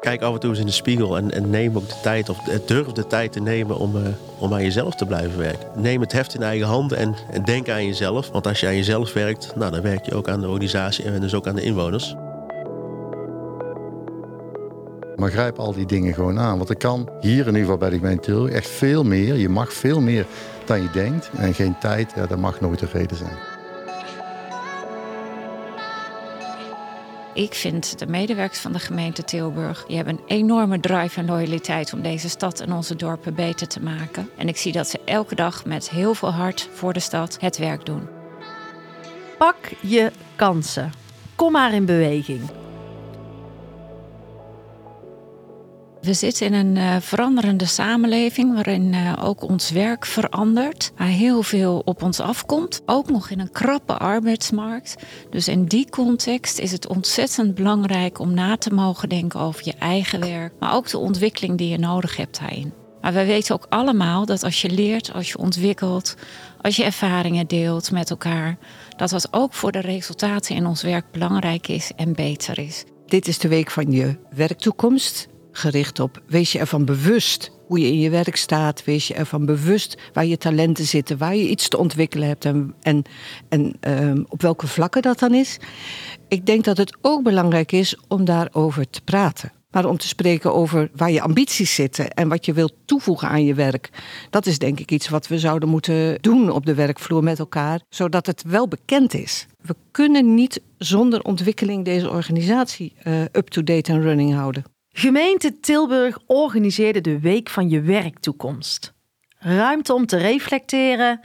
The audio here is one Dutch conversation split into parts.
Kijk af en toe eens in de spiegel en, neem ook de tijd, of durf de tijd te nemen om, uh, om aan jezelf te blijven werken. Neem het heft in eigen handen en, en, denk aan jezelf. Want als je aan jezelf werkt, nou, dan werk je ook aan de organisatie en dus ook aan de inwoners. Maar grijp al die dingen gewoon aan. Want er kan hier in ieder geval bij de gemeente Tilburg echt veel meer. Je mag veel meer dan je denkt. En geen tijd, ja, dat mag nooit de reden zijn. Ik vind de medewerkers van de gemeente Tilburg... die hebben een enorme drive en loyaliteit... om deze stad en onze dorpen beter te maken. En ik zie dat ze elke dag met heel veel hart voor de stad het werk doen. Pak je kansen. Kom maar in beweging. We zitten in een uh, veranderende samenleving waarin uh, ook ons werk verandert, waar heel veel op ons afkomt. Ook nog in een krappe arbeidsmarkt. Dus in die context is het ontzettend belangrijk om na te mogen denken over je eigen werk, maar ook de ontwikkeling die je nodig hebt daarin. Maar we weten ook allemaal dat als je leert, als je ontwikkelt, als je ervaringen deelt met elkaar, dat dat ook voor de resultaten in ons werk belangrijk is en beter is. Dit is de week van je werktoekomst gericht op. Wees je ervan bewust hoe je in je werk staat. Wees je ervan bewust waar je talenten zitten, waar je iets te ontwikkelen hebt en, en, en ehm, op welke vlakken dat dan is. Ik denk dat het ook belangrijk is om daarover te praten. Maar om te spreken over waar je ambities zitten en wat je wilt toevoegen aan je werk. Dat is denk ik iets wat we zouden moeten doen op de werkvloer met elkaar, zodat het wel bekend is. We kunnen niet zonder ontwikkeling deze organisatie uh, up-to-date en running houden. Gemeente Tilburg organiseerde de Week van je werktoekomst. Ruimte om te reflecteren,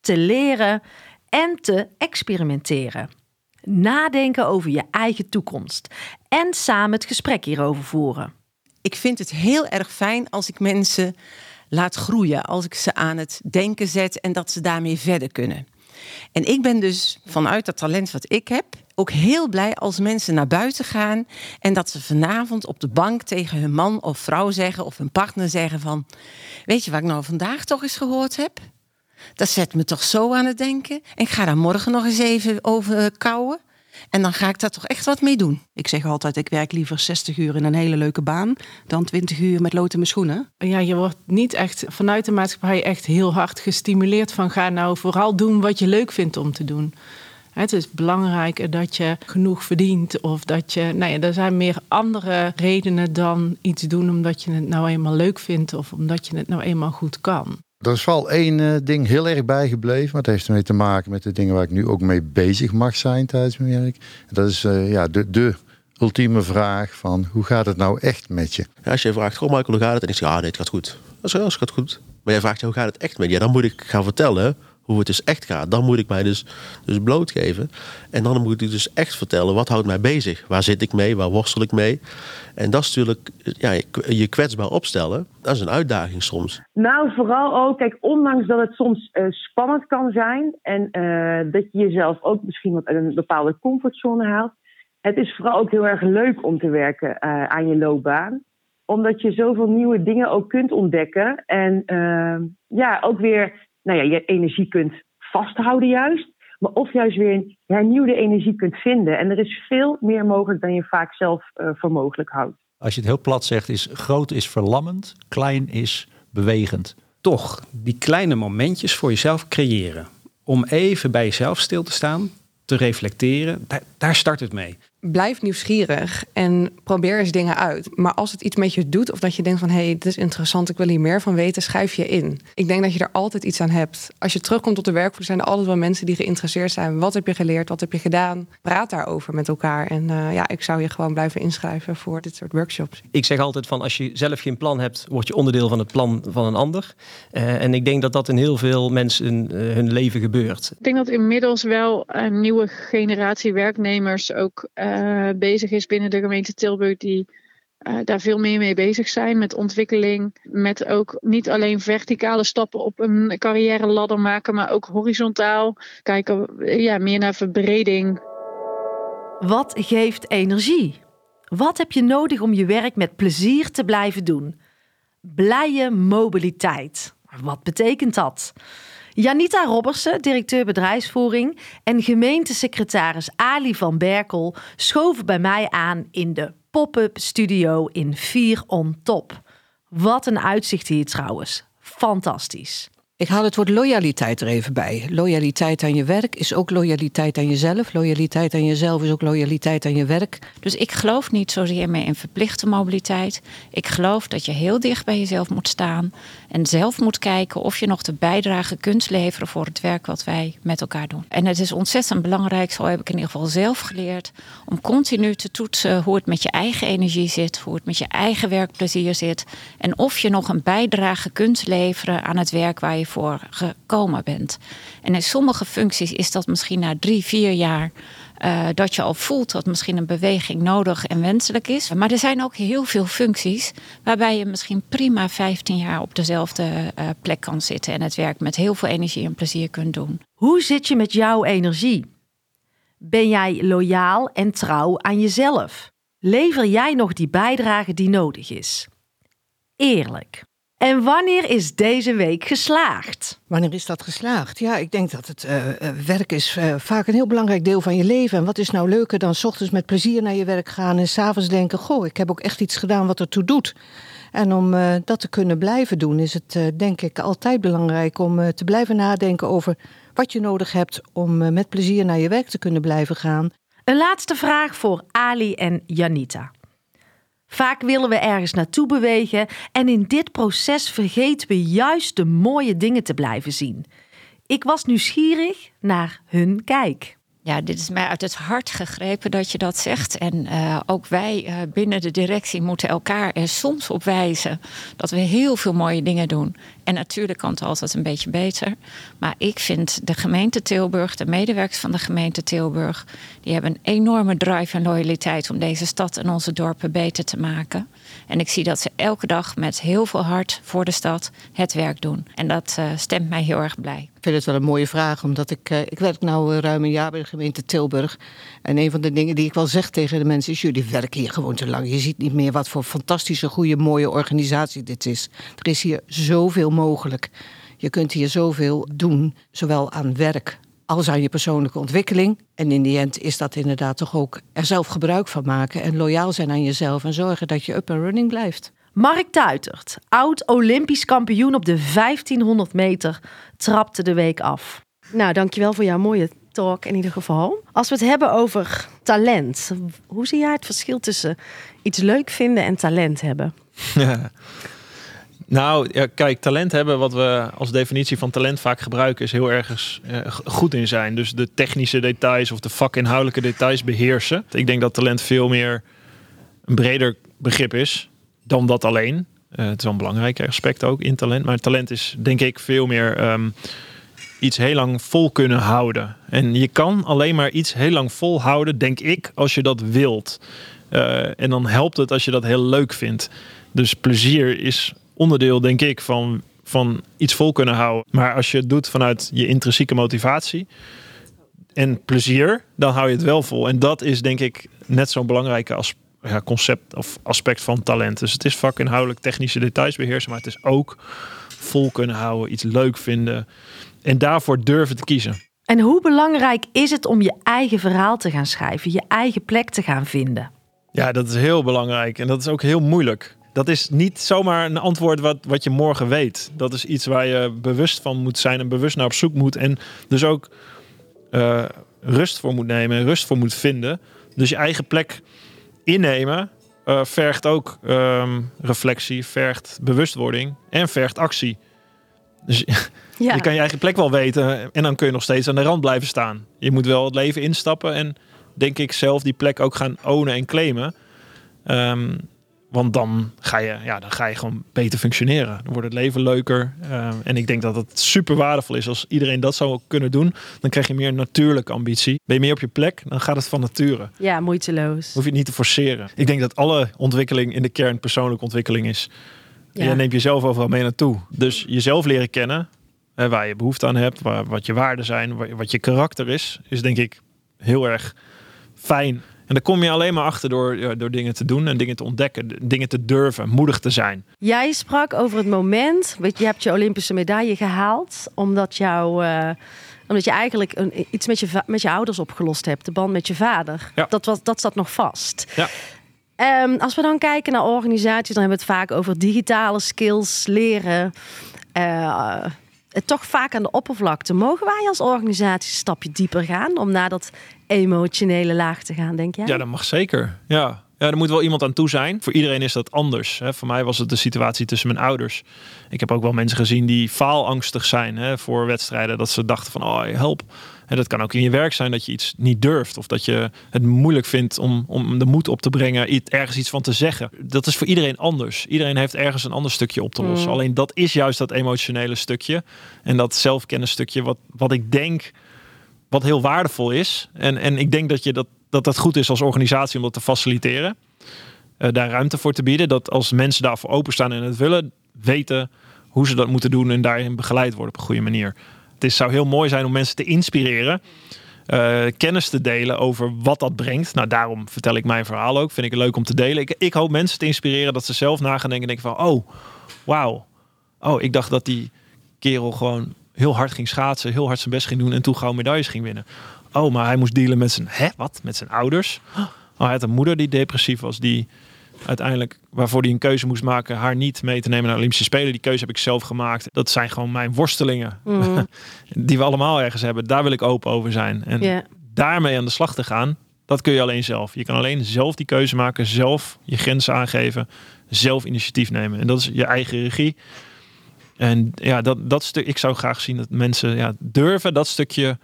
te leren en te experimenteren. Nadenken over je eigen toekomst en samen het gesprek hierover voeren. Ik vind het heel erg fijn als ik mensen laat groeien, als ik ze aan het denken zet en dat ze daarmee verder kunnen. En ik ben dus vanuit dat talent wat ik heb, ook heel blij als mensen naar buiten gaan en dat ze vanavond op de bank tegen hun man of vrouw zeggen of hun partner zeggen van, weet je wat ik nou vandaag toch eens gehoord heb? Dat zet me toch zo aan het denken. En ik ga daar morgen nog eens even over kouwen. En dan ga ik daar toch echt wat mee doen. Ik zeg altijd, ik werk liever 60 uur in een hele leuke baan dan 20 uur met lood in mijn schoenen. Ja, je wordt niet echt vanuit de maatschappij echt heel hard gestimuleerd van ga nou vooral doen wat je leuk vindt om te doen. Het is belangrijker dat je genoeg verdient of dat je. Nou ja, er zijn meer andere redenen dan iets doen omdat je het nou eenmaal leuk vindt of omdat je het nou eenmaal goed kan. Er is wel één uh, ding heel erg bijgebleven. Maar het heeft ermee te maken met de dingen waar ik nu ook mee bezig mag zijn tijdens mijn werk. Dat is uh, ja, de, de ultieme vraag van hoe gaat het nou echt met je? Ja, als je vraagt, goh Michael, hoe gaat het? En ik zeg, ah nee, het gaat goed. Dat is, het gaat goed. Maar jij vraagt, hoe gaat het echt met je? Ja, dan moet ik gaan vertellen hoe het dus echt gaat. Dan moet ik mij dus, dus blootgeven. En dan moet ik dus echt vertellen, wat houdt mij bezig? Waar zit ik mee? Waar worstel ik mee? En dat is natuurlijk ja, je kwetsbaar opstellen. Dat is een uitdaging soms. Nou, vooral ook, kijk, ondanks dat het soms uh, spannend kan zijn... en uh, dat je jezelf ook misschien wat een bepaalde comfortzone haalt... het is vooral ook heel erg leuk om te werken uh, aan je loopbaan omdat je zoveel nieuwe dingen ook kunt ontdekken. En ja, ook weer nou ja, je energie kunt vasthouden juist. Maar of juist weer een hernieuwde energie kunt vinden. En er is veel meer mogelijk dan je vaak zelf uh, voor mogelijk houdt. Als je het heel plat zegt, is groot is verlammend, klein is bewegend. Toch die kleine momentjes voor jezelf creëren. Om even bij jezelf stil te staan, te reflecteren, daar, daar start het mee blijf nieuwsgierig en probeer eens dingen uit. Maar als het iets met je doet of dat je denkt van... hé, hey, dit is interessant, ik wil hier meer van weten, schrijf je in. Ik denk dat je er altijd iets aan hebt. Als je terugkomt op de werkvloer zijn er altijd wel mensen die geïnteresseerd zijn. Wat heb je geleerd, wat heb je gedaan? Praat daarover met elkaar. En uh, ja, ik zou je gewoon blijven inschrijven voor dit soort workshops. Ik zeg altijd van als je zelf geen plan hebt... word je onderdeel van het plan van een ander. Uh, en ik denk dat dat in heel veel mensen uh, hun leven gebeurt. Ik denk dat inmiddels wel een nieuwe generatie werknemers ook uh, bezig is binnen de gemeente Tilburg, die uh, daar veel meer mee bezig zijn met ontwikkeling. Met ook niet alleen verticale stappen op een carrière ladder maken, maar ook horizontaal kijken ja, meer naar verbreding. Wat geeft energie? Wat heb je nodig om je werk met plezier te blijven doen? Blije mobiliteit. Wat betekent dat? Janita Robbersen, directeur bedrijfsvoering, en gemeentesecretaris Ali van Berkel schoven bij mij aan in de pop-up studio in 4 on top. Wat een uitzicht hier trouwens. Fantastisch. Ik haal het woord loyaliteit er even bij. Loyaliteit aan je werk is ook loyaliteit aan jezelf. Loyaliteit aan jezelf is ook loyaliteit aan je werk. Dus ik geloof niet zozeer meer in verplichte mobiliteit. Ik geloof dat je heel dicht bij jezelf moet staan en zelf moet kijken of je nog de bijdrage kunt leveren voor het werk wat wij met elkaar doen. En het is ontzettend belangrijk, zo heb ik in ieder geval zelf geleerd, om continu te toetsen hoe het met je eigen energie zit, hoe het met je eigen werkplezier zit en of je nog een bijdrage kunt leveren aan het werk waar je voor gekomen bent. En in sommige functies is dat misschien na drie, vier jaar. Uh, dat je al voelt dat misschien een beweging nodig en wenselijk is. Maar er zijn ook heel veel functies waarbij je misschien prima 15 jaar op dezelfde uh, plek kan zitten en het werk met heel veel energie en plezier kunt doen. Hoe zit je met jouw energie? Ben jij loyaal en trouw aan jezelf? Lever jij nog die bijdrage die nodig is? Eerlijk. En wanneer is deze week geslaagd? Wanneer is dat geslaagd? Ja, ik denk dat het uh, werk is uh, vaak een heel belangrijk deel van je leven. En wat is nou leuker dan s ochtends met plezier naar je werk gaan en s'avonds denken: Goh, ik heb ook echt iets gedaan wat ertoe doet. En om uh, dat te kunnen blijven doen, is het denk ik altijd belangrijk om te blijven nadenken over wat je nodig hebt om met plezier naar je werk te kunnen blijven gaan. Een laatste vraag voor Ali en Janita. Vaak willen we ergens naartoe bewegen en in dit proces vergeten we juist de mooie dingen te blijven zien. Ik was nieuwsgierig naar hun kijk. Ja, dit is mij uit het hart gegrepen dat je dat zegt. En uh, ook wij uh, binnen de directie moeten elkaar er soms op wijzen dat we heel veel mooie dingen doen. En natuurlijk kan het altijd een beetje beter. Maar ik vind de gemeente Tilburg, de medewerkers van de gemeente Tilburg, die hebben een enorme drive en loyaliteit om deze stad en onze dorpen beter te maken. En ik zie dat ze elke dag met heel veel hart voor de stad het werk doen. En dat uh, stemt mij heel erg blij. Ik vind het wel een mooie vraag, omdat ik, uh, ik werk nu ruim een jaar bij de gemeente Tilburg. En een van de dingen die ik wel zeg tegen de mensen is: jullie werken hier gewoon te lang. Je ziet niet meer wat voor fantastische, goede, mooie organisatie dit is. Er is hier zoveel mogelijk. Je kunt hier zoveel doen, zowel aan werk als aan je persoonlijke ontwikkeling. En in die end is dat inderdaad toch ook er zelf gebruik van maken en loyaal zijn aan jezelf en zorgen dat je up and running blijft. Mark Tuitert, oud Olympisch kampioen op de 1500 meter, trapte de week af. Nou, dankjewel voor jouw mooie talk in ieder geval. Als we het hebben over talent, hoe zie jij het verschil tussen iets leuk vinden en talent hebben? Ja. Nou, ja, kijk, talent hebben, wat we als definitie van talent vaak gebruiken, is heel ergens eh, goed in zijn. Dus de technische details of de vakinhoudelijke details beheersen. Ik denk dat talent veel meer een breder begrip is dan dat alleen. Uh, het is wel een belangrijk aspect ook in talent. Maar talent is denk ik veel meer um, iets heel lang vol kunnen houden. En je kan alleen maar iets heel lang volhouden, denk ik, als je dat wilt. Uh, en dan helpt het als je dat heel leuk vindt. Dus plezier is onderdeel, denk ik, van, van iets vol kunnen houden. Maar als je het doet vanuit je intrinsieke motivatie en plezier, dan hou je het wel vol. En dat is, denk ik, net zo'n belangrijke as, ja, concept of aspect van talent. Dus het is vakinhoudelijk technische details beheersen, maar het is ook vol kunnen houden, iets leuk vinden en daarvoor durven te kiezen. En hoe belangrijk is het om je eigen verhaal te gaan schrijven, je eigen plek te gaan vinden? Ja, dat is heel belangrijk en dat is ook heel moeilijk dat is niet zomaar een antwoord wat, wat je morgen weet. Dat is iets waar je bewust van moet zijn en bewust naar op zoek moet. En dus ook uh, rust voor moet nemen en rust voor moet vinden. Dus je eigen plek innemen uh, vergt ook um, reflectie, vergt bewustwording en vergt actie. Dus ja. je kan je eigen plek wel weten en dan kun je nog steeds aan de rand blijven staan. Je moet wel het leven instappen en denk ik zelf die plek ook gaan ownen en claimen. Um, want dan ga, je, ja, dan ga je gewoon beter functioneren. Dan wordt het leven leuker. Uh, en ik denk dat het super waardevol is als iedereen dat zou kunnen doen. Dan krijg je meer natuurlijke ambitie. Ben je meer op je plek, dan gaat het van nature. Ja, moeiteloos. Hoef je het niet te forceren. Ik denk dat alle ontwikkeling in de kern persoonlijke ontwikkeling is. Ja. Je neemt jezelf overal mee naartoe. Dus jezelf leren kennen, hè, waar je behoefte aan hebt, waar, wat je waarden zijn, wat je karakter is, is denk ik heel erg fijn en daar kom je alleen maar achter door, door dingen te doen en dingen te ontdekken, dingen te durven, moedig te zijn. Jij sprak over het moment, weet je, je hebt je Olympische medaille gehaald, omdat jou. Uh, omdat je eigenlijk een, iets met je, met je ouders opgelost hebt, de band met je vader. Ja. Dat, was, dat zat nog vast. Ja. Ehm, als we dan kijken naar organisaties, dan hebben we het vaak over digitale skills, leren. Eh, het toch vaak aan de oppervlakte. Mogen wij als organisatie een stapje dieper gaan om naar dat emotionele laag te gaan, denk jij? Ja, dat mag zeker. Ja. Ja, er moet wel iemand aan toe zijn. Voor iedereen is dat anders. Hè. Voor mij was het de situatie tussen mijn ouders. Ik heb ook wel mensen gezien die faalangstig zijn hè, voor wedstrijden. Dat ze dachten van, oh, help. En dat kan ook in je werk zijn dat je iets niet durft. Of dat je het moeilijk vindt om, om de moed op te brengen. Ergens iets van te zeggen. Dat is voor iedereen anders. Iedereen heeft ergens een ander stukje op te lossen. Mm. Alleen dat is juist dat emotionele stukje. En dat zelfkennisstukje wat, wat ik denk wat heel waardevol is. En, en ik denk dat, je dat, dat dat goed is als organisatie om dat te faciliteren. Eh, daar ruimte voor te bieden. Dat als mensen daarvoor openstaan en het willen, weten hoe ze dat moeten doen en daarin begeleid worden op een goede manier. Het is, zou heel mooi zijn om mensen te inspireren. eh, kennis te delen over wat dat brengt. Nou, daarom vertel ik mijn verhaal ook. Vind ik het leuk om te delen. Ik, ik hoop mensen te inspireren dat ze zelf na gaan denken. En denken van, oh, wauw. Oh, ik dacht dat die kerel gewoon heel hard ging schaatsen. Heel hard zijn best ging doen. En toen gauw medailles ging winnen. Oh, maar hij moest dealen met zijn, hè, wat? Met zijn ouders? Oh, hij had een moeder die depressief was. Die uiteindelijk, waarvoor hij een keuze moest maken, haar niet mee te nemen naar de Olympische Spelen. Die keuze heb ik zelf gemaakt. Dat zijn gewoon mijn worstelingen. Mhm. die we allemaal ergens hebben. Daar wil ik open over zijn. En daarmee aan de slag te gaan, dat kun je alleen zelf. Je kan alleen zelf die keuze maken, zelf je grenzen aangeven, zelf initiatief nemen. En dat is je eigen regie. En ja, dat, dat stuk, ik zou graag zien dat mensen ja, durven dat stukje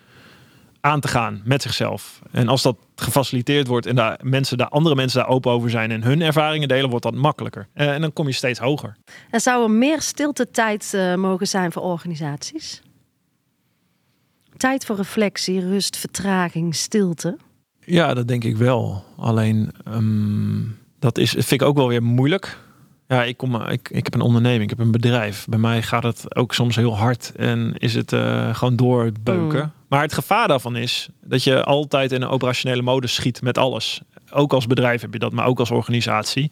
aan te gaan met zichzelf. En als dat gefaciliteerd wordt en daar mensen daar, andere mensen daar open over zijn en hun ervaringen delen, wordt dat makkelijker. Eh, en dan kom je steeds hoger. En zou er meer stilte tijd eh, mogen zijn voor organisaties? Tijd voor reflectie, rust, vertraging, stilte. Ja, dat denk ik wel. Alleen ehm, dat is, vind ik ook wel weer moeilijk. Ja, ik, kom, ik, ik heb een onderneming, ik heb een bedrijf. Bij mij gaat het ook soms heel hard en is het eh, gewoon doorbeuken. Mm. Maar het gevaar daarvan is dat je altijd in een operationele modus schiet met alles. Ook als bedrijf heb je dat, maar ook als organisatie.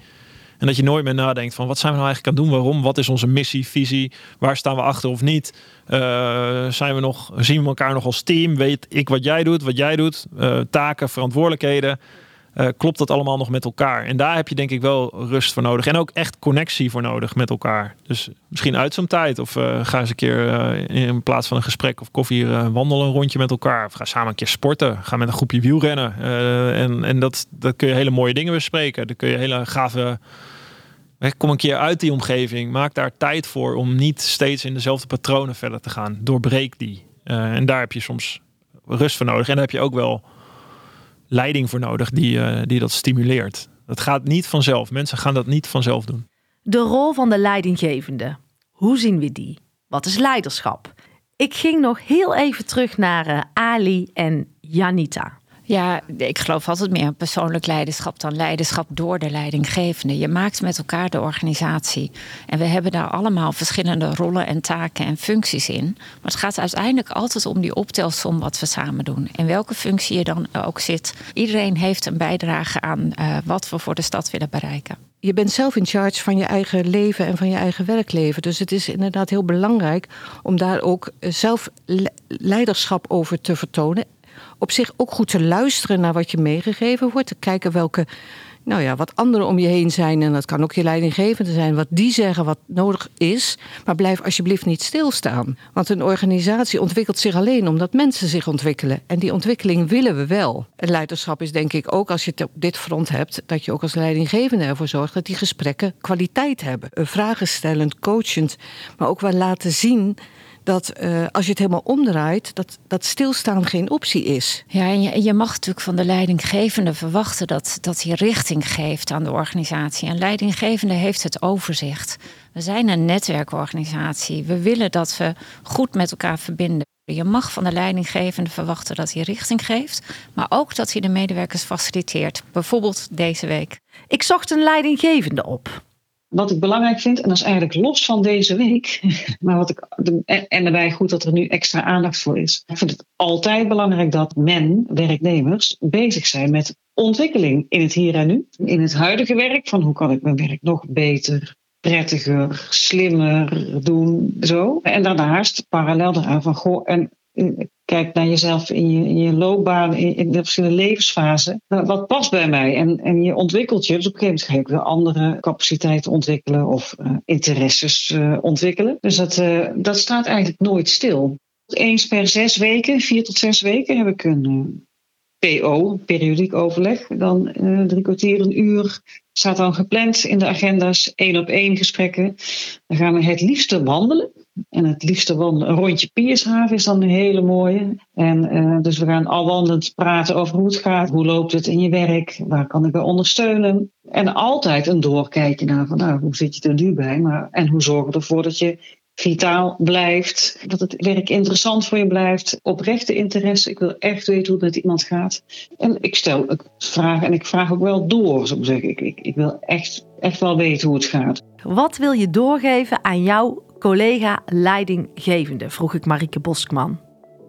En dat je nooit meer nadenkt van wat zijn we nou eigenlijk aan het doen? Waarom? Wat is onze missie, visie? Waar staan we achter of niet? Eh, zijn we nog, zien we elkaar nog als team? Weet ik wat jij doet, wat jij doet? Eh, taken, verantwoordelijkheden. Eh, klopt dat allemaal nog met elkaar? En daar heb je denk ik wel rust voor nodig. En ook echt connectie voor nodig met elkaar. Dus misschien uit zo'n tijd. Of eh, ga eens een keer eh, in plaats van een gesprek of koffie wandelen een rondje met elkaar. Of ga samen een keer sporten. Ga met een groepje wielrennen. En en dat, dat kun je hele mooie dingen bespreken. Dan kun je hele gave... Kom een keer uit die omgeving. Maak daar tijd voor om niet steeds in dezelfde patronen verder te gaan. Doorbreek die. En daar heb je soms rust voor nodig. En daar heb je ook wel leiding voor nodig die, eh, die dat stimuleert. Dat gaat niet vanzelf. Mensen gaan dat niet vanzelf doen. De rol van de leidinggevende. Hoe zien we die? Wat is leiderschap? Ik ging nog heel even terug naar eh, Ali en Janita. Ja, ik geloof altijd meer in persoonlijk leiderschap dan leiderschap door de leidinggevende. Je maakt met elkaar de organisatie. En we hebben daar allemaal verschillende rollen en taken en functies in. Maar het gaat uiteindelijk altijd om die optelsom wat we samen doen. In welke functie je dan ook zit. Iedereen heeft een bijdrage aan eh, wat we voor de stad willen bereiken. Je bent zelf in charge van je eigen leven en van je eigen werkleven. Dus het is inderdaad heel belangrijk om daar ook eh, zelf le- leiderschap over te vertonen. Op zich ook goed te luisteren naar wat je meegegeven wordt. Te kijken welke, nou ja, wat anderen om je heen zijn. En dat kan ook je leidinggevende zijn. Wat die zeggen wat nodig is. Maar blijf alsjeblieft niet stilstaan. Want een organisatie ontwikkelt zich alleen omdat mensen zich ontwikkelen. En die ontwikkeling willen we wel. En leiderschap is denk ik ook als je het op dit front hebt. Dat je ook als leidinggevende ervoor zorgt dat die gesprekken kwaliteit hebben. Eh, Vragen stellend, coachend. Maar ook wel laten zien dat eh, als je het helemaal omdraait, dat, dat stilstaan geen optie is. Ja, en je, en je mag natuurlijk van de leidinggevende verwachten dat, dat hij richting geeft aan de organisatie. Een leidinggevende heeft het overzicht. We zijn een netwerkorganisatie. We willen dat we goed met elkaar verbinden. Je mag van de leidinggevende verwachten dat hij richting geeft, maar ook dat hij de medewerkers faciliteert. Bijvoorbeeld deze week. Ik zocht een leidinggevende op. Wat ik belangrijk vind, en dat is eigenlijk los van deze week, maar wat ik, en daarbij goed dat er nu extra aandacht voor is. Ik vind het altijd belangrijk dat men, werknemers, bezig zijn met ontwikkeling in het hier en nu. In het huidige werk, van hoe kan ik mijn werk nog beter, prettiger, slimmer doen, zo. En daarnaast parallel daaraan van, goh, en Kijk naar jezelf in je, loopbaan, in, de verschillende levensfasen. Nou, Wat past bij mij? En, en je ontwikkelt je. Dus op een gegeven moment ga je weer andere capaciteiten ontwikkelen of uh, interesses uh, ontwikkelen. Dus dat, uh, dat staat eigenlijk nooit stil. Eens per zes weken, vier tot zes weken, heb ik een PO, periodiek overleg. Dan drie kwartier, een uur staat dan gepland in de agenda's. één op één gesprekken. Dan gaan we het liefste wandelen. En het liefste wandelen. Een rondje Piershaven is dan een hele mooie. En uh, dus we gaan al wandelend praten over hoe het gaat. Hoe loopt het in je werk? Waar kan ik bij ondersteunen? En altijd een doorkijken naar van nou, hoe zit je er nu bij? Maar, en hoe zorgen we ervoor dat je vitaal blijft, dat het werk interessant voor je blijft, oprechte interesse. Ik wil echt weten hoe het met iemand gaat. En ik stel vragen en ik vraag ook wel door, zo zeggen. Ik, ik, ik wil echt, echt wel weten hoe het gaat. Wat wil je doorgeven aan jouw collega leidinggevende? Vroeg ik Marieke Boskman.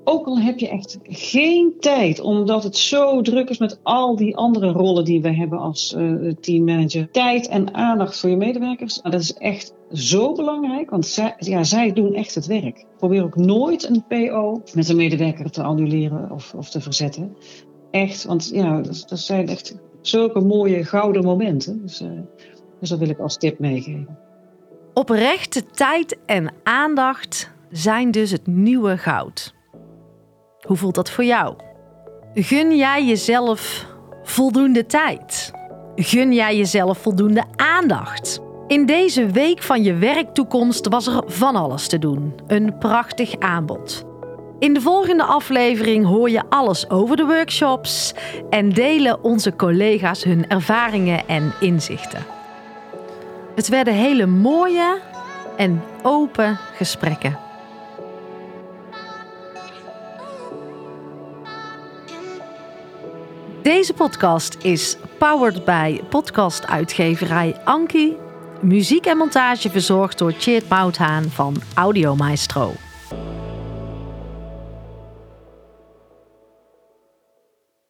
Ook al heb je echt geen tijd, omdat het zo druk is met al die andere rollen die we hebben als uh, teammanager. Tijd en aandacht voor je medewerkers. Dat is echt zo belangrijk, want zij, ja, zij doen echt het werk. Probeer ook nooit een PO met een medewerker te annuleren of, of te verzetten. Echt, want ja, dat, zijn echt zulke mooie gouden momenten. Dus, uh, dus dat wil ik als tip meegeven. Oprechte tijd en aandacht zijn dus het nieuwe goud. Hoe voelt dat voor jou? Gun jij jezelf voldoende tijd? Gun jij jezelf voldoende aandacht? In deze week van je werktoekomst was er van alles te doen. Een prachtig aanbod. In de volgende aflevering hoor je alles over de workshops en delen onze collega's hun ervaringen en inzichten. Het werden hele mooie en open gesprekken. Deze podcast is powered by podcastuitgeverij Anki. Muziek en montage verzorgd door Cheert Mouthaan van Audio Maestro.